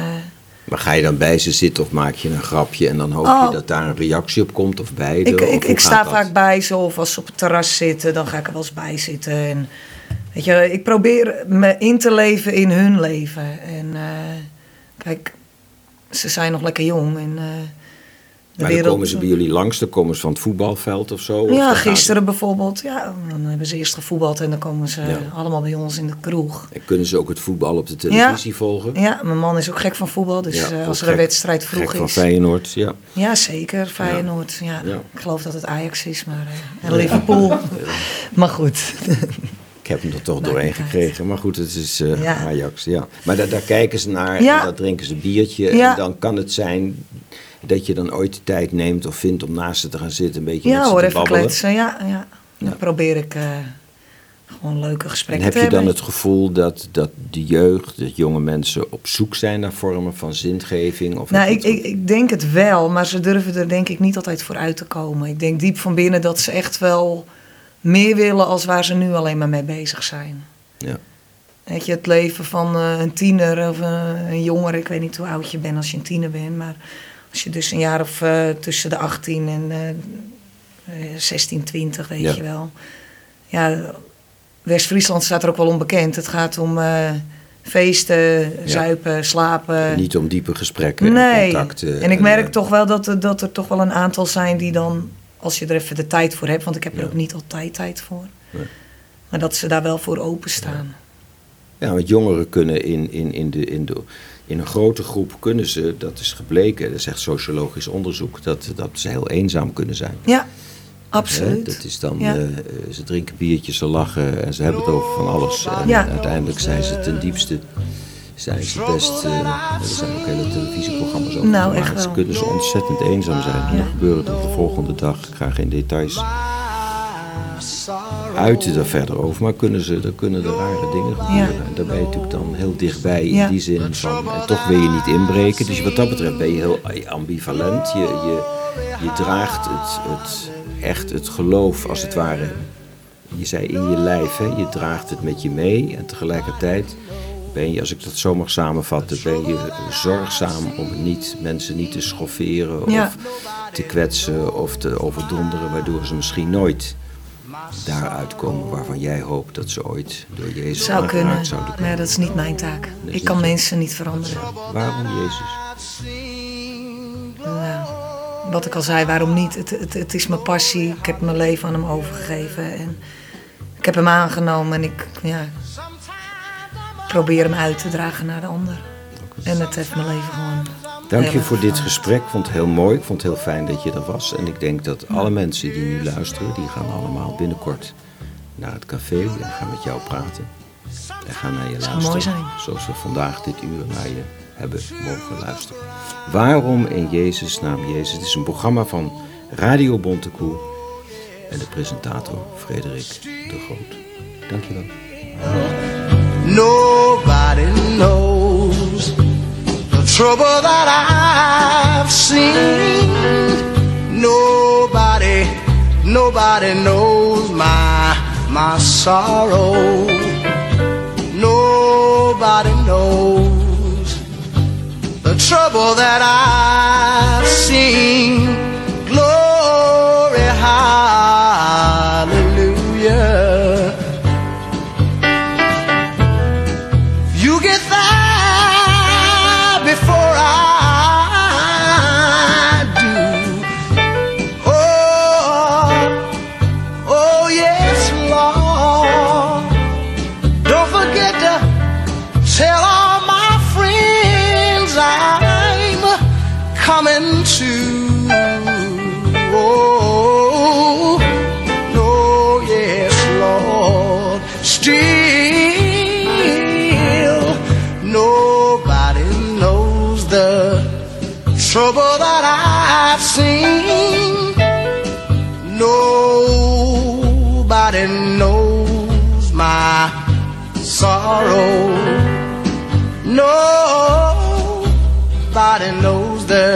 Maar ga je dan bij ze zitten of maak je een grapje en dan hoop Oh. je dat daar een reactie op komt of beide? ik, ik, ik sta dat? vaak bij ze of als ze op het terras zitten, dan ga ik er wel eens bij zitten. En, weet je, ik probeer me in te leven in hun leven. En kijk, ze zijn nog lekker jong. En, eh, Maar dan komen ze bij jullie langs, dan komen ze van het voetbalveld of zo? Ja, dan gisteren bijvoorbeeld. Ja, dan hebben ze eerst gevoetbald en dan komen ze Ja. allemaal bij ons in de kroeg. En kunnen ze ook het voetbal op de televisie volgen? Ja, mijn man is ook gek van voetbal. Dus Ja, eh, als er een wedstrijd vroeg Gek van is. Feyenoord, ja. Ja, zeker. Feyenoord. Ja. Ik geloof dat het Ajax is, maar... eh, en Liverpool. maar goed. Ik heb hem er toch Maakt doorheen gekregen. Maar goed, het is eh, Ja. Ajax, ja. Maar daar, daar kijken ze naar Ja. en daar drinken ze biertje. Ja. En dan kan het zijn dat je dan ooit de tijd neemt of vindt om naast ze te gaan zitten. Een beetje ja hoor, te even babbelen. kletsen. Ja, ja. Dan Ja. probeer ik eh, gewoon leuke En gesprekken heb te je dan hebben. het gevoel dat, dat de jeugd, dat jonge mensen op zoek zijn naar vormen van zingeving? Of Nou, ik, ik, ik denk het wel, maar ze durven er denk ik niet altijd voor uit te komen. Ik denk diep van binnen dat ze echt wel meer willen als waar ze nu alleen maar mee bezig zijn. Ja. Weet je, het leven van eh, een tiener of eh, een jongere, ik weet niet hoe oud je bent als je een tiener bent, maar als je dus een jaar of eh, tussen de 18 en eh, eh, 16, 20, weet Ja. je wel. Ja, West-Friesland staat er ook wel onbekend. Het gaat om eh, feesten, zuipen, slapen. Niet om diepe gesprekken en nee. contacten. en ik merk eh, toch wel dat er, dat er toch wel een aantal zijn die dan, als je er even de tijd voor hebt, want ik heb er ook niet altijd tijd voor. Nee. Maar dat ze daar wel voor openstaan. Ja, want jongeren kunnen in, in, in, de, in, de, in een grote groep, kunnen ze, dat is gebleken, dat is echt sociologisch onderzoek, dat, dat ze heel eenzaam kunnen zijn. Ja, absoluut. Dat is dan, Ja. eh, ze drinken biertjes, ze lachen en ze hebben het over van alles. En Ja. uiteindelijk zijn ze ten diepste, zijn ze best, eh, er zijn ook hele televisieprogramma's over Nou, gemaakt. echt wel. Ze kunnen ze ontzettend eenzaam zijn. En Ja. dan gebeuren er de volgende dag, ik ga geen details. Uiten er verder over, maar kunnen ze, er kunnen er rare dingen gebeuren. En daar ben je natuurlijk dan heel dichtbij in Ja. die zin van, en toch wil je niet inbreken. Dus wat dat betreft ben je heel ambivalent. Je, je, je draagt het, het, echt het geloof als het ware, je zei in je lijf, hè? je draagt het met je mee. En tegelijkertijd ben je, als ik dat zo mag samenvatten, ben je zorgzaam om niet, mensen niet te schofferen Ja. of te kwetsen of te overdonderen, waardoor ze misschien nooit daaruit komen waarvan jij hoopt dat ze ooit door Jezus Zou kunnen. zouden ja, dat is niet mijn taak. Ik kan mensen niet veranderen. Waarom Jezus? Ja. Wat ik al zei, waarom niet? Het, het, het is mijn passie. Ik heb mijn leven aan hem overgegeven. En ik heb hem aangenomen en ik ja, probeer hem uit te dragen naar de ander. En het heeft mijn leven gewoon. Dank je voor dit gesprek. Ik vond het heel mooi. Ik vond het heel fijn dat je er was. En ik denk dat alle mensen die nu luisteren, die gaan allemaal binnenkort naar het café en gaan met jou praten. En gaan naar je Zou luisteren. mooi zijn. Zoals we vandaag dit uur naar je hebben mogen luisteren. Waarom in Jezus naam Jezus? Het is een programma van Radio Bontekoe en de presentator Frederik de Groot. Dank je wel. Nobody knows trouble that I've seen. Nobody, nobody knows my my sorrow. Nobody knows the trouble that I've seen. Sorrow. Nobody knows the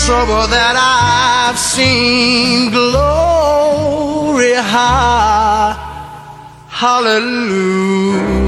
trouble that I've seen. Glory, ha, hallelujah.